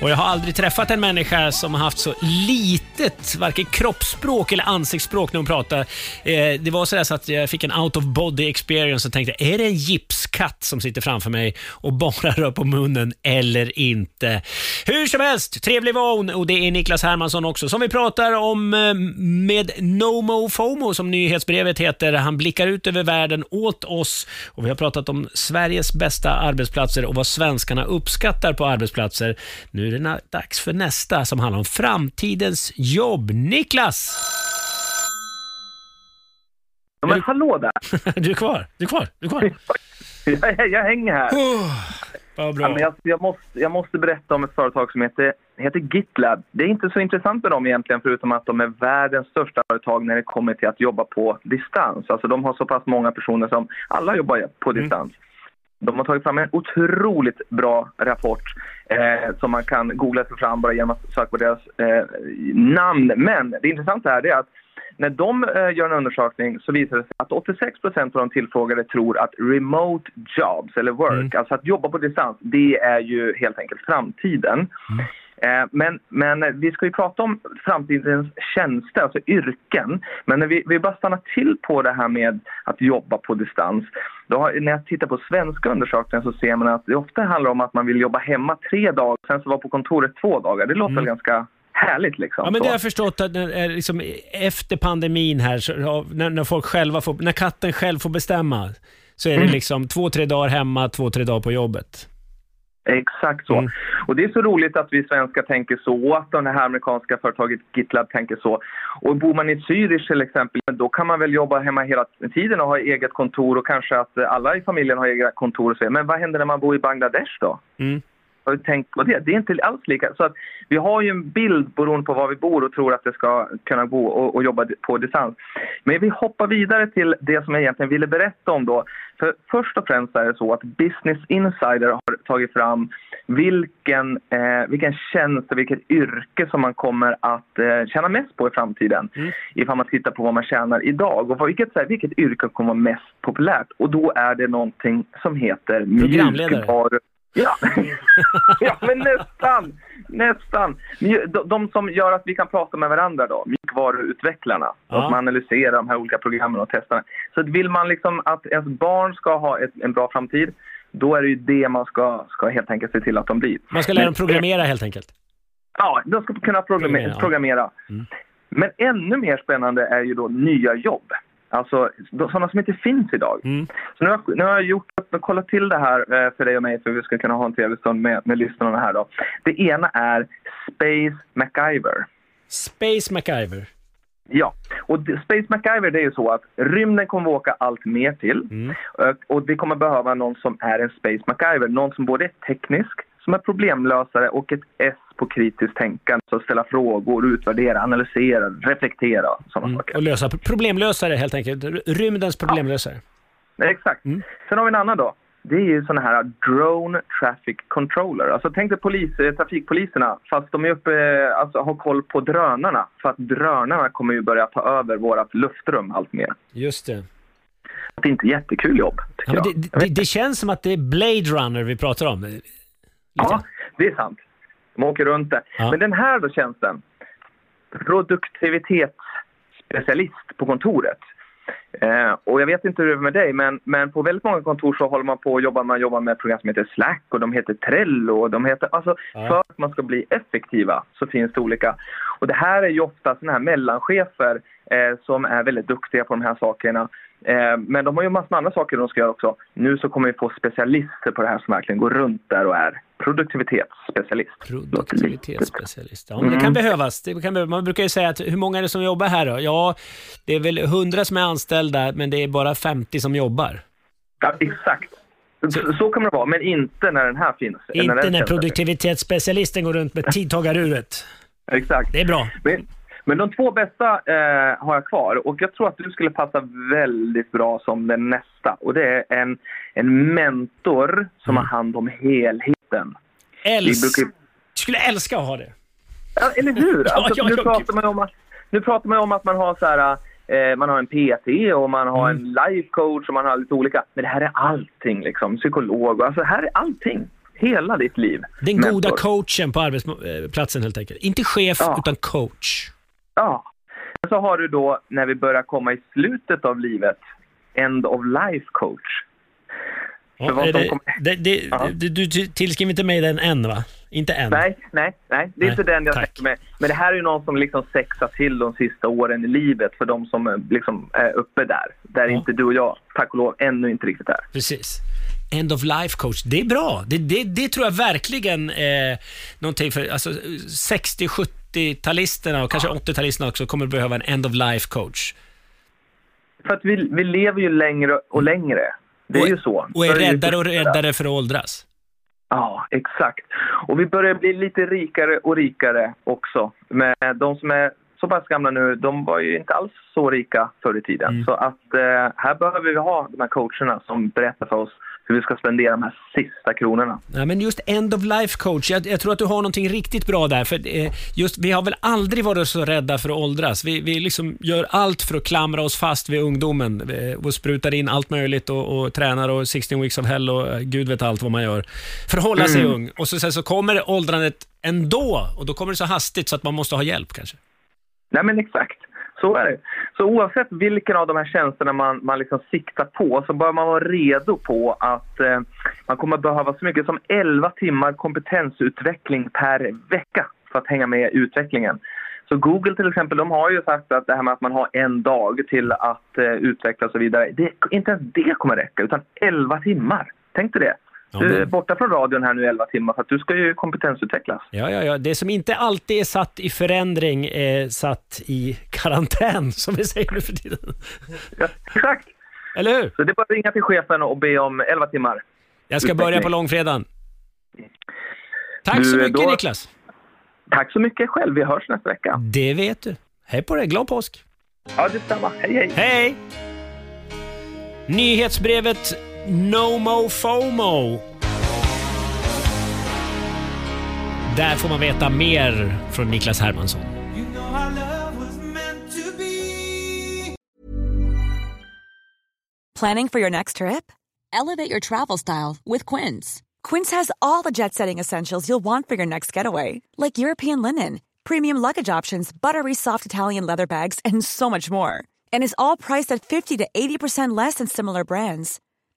Och jag har aldrig träffat en människa som har haft så litet, varken kroppsspråk eller ansiktsspråk när hon pratar. Eh, det var sådär så att jag fick en out of body experience och tänkte, är det en gipskatt som sitter framför mig och bara rör på munnen eller inte? Hur som helst, trevlig var hon och det är Niklas Hermansson också som vi pratar om eh, med NoMo FOMO som nyhetsbrevet heter. Han blickar ut över världen åt oss och vi har pratat om Sveriges bästa arbetsplatser och vad svenskarna uppskattar på arbetsplatser. Nu är det dags för nästa som handlar om framtidens jobb. Niklas! Ja, men hallå där! Du är kvar, du är kvar, du är kvar. jag, jag hänger här. Vad Ja, bra. men jag, jag, måste, jag måste berätta om ett företag som heter, heter GitLab. Det är inte så intressant med dem egentligen förutom att de är världens största företag när det kommer till att jobba på distans. Alltså de har så pass många personer som alla jobbar på distans. De har tagit fram en otroligt bra rapport eh, som man kan googla sig fram bara genom att söka på deras eh, namn. Men det intressanta här är att när de eh, gör en undersökning så visar det sig att 86% av de tillfrågade tror att remote jobs, eller work, alltså att jobba på distans, det är ju helt enkelt framtiden. Eh, Men, men vi ska ju prata om framtidens tjänster, alltså yrken. Men när vi, vi bara stannar till på det här med att jobba på distans. Har, när jag tittar på svenska undersökningar så ser man att det ofta handlar om att man vill jobba hemma tre dagar, sen så vara på kontoret två dagar. Det låter väl ganska härligt liksom. Ja, men det har jag förstått att när, eh, liksom, efter pandemin här, så, när, när folk själva får, när katten själv får bestämma, så är det Mm. liksom två, tre dagar hemma, två, tre dagar på jobbet. Exakt så. Mm. Och det är så roligt att vi svenskar tänker så och att det här amerikanska företaget GitLab tänker så. Och bor man i Zürich till exempel, då kan man väl jobba hemma hela tiden och ha eget kontor och kanske att alla i familjen har eget kontor och så. Men vad händer när man bor i Bangladesh då? Mm. Har du tänkt på det? Det är inte alls lika. Så att vi har ju en bild beroende på var vi bor och tror att det ska kunna gå och, och jobba på distans. Men vi hoppar vidare till det som jag egentligen ville berätta om då. För först och främst är det så att Business Insider har tagit fram vilken, eh, vilken tjänst och vilket yrke som man kommer att eh, tjäna mest på i framtiden. Ifall man tittar på vad man tjänar idag och vilket, så här, vilket yrke kommer vara mest populärt. Och då är det någonting som heter mjukvaru... Ja. ja, men nästan! Nästan. De, de som gör att vi kan prata med varandra då, mjukvaruutvecklarna. Ja. Som analyserar de här olika programmen och testar. Så vill man liksom att ens barn ska ha ett, en bra framtid, då är det ju det man ska, ska helt enkelt se till att de blir. Man ska lära dem programmera helt enkelt. Ja, de ska kunna programmera. Programmera, programmera. Mm. Men ännu mer spännande är ju då nya jobb. Alltså sådana som inte finns idag. Mm. Så nu har, jag- nu har jag gjort upp, kollat till det här eh, för dig och mig för att vi ska kunna ha en trevlig stund med, med lyssnarna här då. Det ena är Space MacGyver. Space MacGyver. Ja, och Space MacGyver det är ju så att rymden kommer vi åka allt mer till. Mm. Och, och vi kommer behöva någon som är en Space MacGyver. Någon som både är teknisk, som är problemlösare och ett S på kritiskt tänkande. Så ställa frågor, utvärdera, analysera, reflektera och sådana saker. Och lösa problemlösare helt enkelt. Rymdens problemlösare. Nej, Exakt. Mm. Sen har vi en annan då. Det är ju sådana här drone traffic controller. Alltså tänk dig polis, eh, trafikpoliserna fast de är uppe, eh, alltså har koll på drönarna. För att drönarna kommer ju börja ta över vårt luftrum allt mer. Just det. Det är inte jättekul jobb, Ja, det, det, det känns som att det är Blade Runner vi pratar om. Ja, det är sant. De åker runt där. Ja. Men den här då tjänsten, produktivitetsspecialist på kontoret. Eh, och jag vet inte hur det är med dig, men, men på väldigt många kontor så håller man på och jobbar, man jobbar med program som heter Slack och de heter Trello och de heter, alltså Ja. för att man ska bli effektiva så finns det olika. Och det här är ju ofta sådana här mellanchefer eh, som är väldigt duktiga på de här sakerna. Eh, men de har ju massor med andra saker de ska göra också. Nu så kommer vi få specialister på det här som verkligen går runt där och är produktivitetsspecialist. Produktivitetsspecialist. Ja, men det kan mm. behövas. Det kan behövas. Man brukar ju säga att hur många är det som jobbar här då? Ja, det är väl 100 som är anställda, men det är bara 50 som jobbar. Ja, exakt. Så, så kommer det vara, men inte när den här finns. Inte när, när produktivitetsspecialisten går runt med tidtagaruret. Exakt. Det är bra. Men, men de två bästa eh, har jag kvar och jag tror att du skulle passa väldigt bra som den nästa. Och det är en, en mentor som mm. har hand om helheten. Älsk... Brukar... skulle älska att ha det. Ja, eller hur? Alltså, ja, nu, pratar man om att, nu pratar man om att man har så här, eh, man har en PT och man har mm. en life coach och man har lite olika. Men det här är allting liksom. Psykolog, alltså det här är allting. Hela ditt liv. Den mentor. goda coachen på arbetsplatsen helt enkelt. Inte chef, ja. utan coach. Ja. Så har du då, när vi börjar komma i slutet av livet, end of life coach. Ja, det, kommer... det, det, ja. du, tillskriver inte mig den än va? Inte än? Nej, nej, nej. Det är nej, inte den jag tänker med. Men det här är ju någon som liksom sexar till de sista åren i livet för de som eh, liksom är uppe där. Där ja. inte du och jag, tack och lov, ännu inte riktigt är. Precis. End of life coach, det är bra. Det, det, det tror jag verkligen eh, någonting för, alltså 60-70-talisterna och kanske 80-talisterna också kommer behöva en end of life coach. För att vi, vi lever ju längre och längre. Det är och, ju så. Och är räddare och räddare för att åldras. Ja, exakt. Och vi börjar bli lite rikare och rikare också. Men de som är så pass gamla nu, de var ju inte alls så rika förr i tiden. Mm. Så att eh, här behöver vi ha de här coacherna som berättar för oss hur vi ska spendera de här sista kronorna. Ja, men just end of life coach, jag, jag tror att du har någonting riktigt bra där. För eh, just, vi har väl aldrig varit så rädda för att åldras. Vi, vi liksom gör allt för att klamra oss fast vid ungdomen eh, och sprutar in allt möjligt och, och tränar och 16 weeks of hell och eh, gud vet allt vad man gör. För att hålla mm. sig ung. Och så, sen så kommer åldrandet ändå och då kommer det så hastigt så att man måste ha hjälp kanske. Nej men exakt. Så är det. Så oavsett vilken av de här tjänsterna man, man liksom siktar på så bör man vara redo på att eh, man kommer behöva så mycket som 11 timmar kompetensutveckling per vecka för att hänga med i utvecklingen. Så Google till exempel, de har ju sagt att det här med att man har en dag till att eh, utveckla och så vidare, det, inte ens det kommer räcka, utan 11 timmar. Tänk dig det. Du är borta från radion här nu i 11 timmar för att du ska ju kompetensutvecklas. Ja, ja, ja. Det som inte alltid är satt i förändring är satt i karantän, som vi säger nu för tiden. Ja, exakt. Eller hur? Så det är bara att ringa till chefen och be om 11 timmar. Jag ska börja på långfredagen. Tack du, så mycket då... Niklas. Tack så mycket själv. Vi hörs nästa vecka. Det vet du. Hej på dig. Glad påsk. Ja, detsamma. Hej, hej. Hej! Nyhetsbrevet No Mo FOMO. Där får man veta mer från Niklas Hermansson. Planning for your next trip? Elevate your travel style with Quince. Quince has all the jet setting essentials you'll want for your next getaway, like European linen, premium luggage options, buttery soft Italian leather bags, and so much more. And is all priced at 50 to 80% less than similar brands.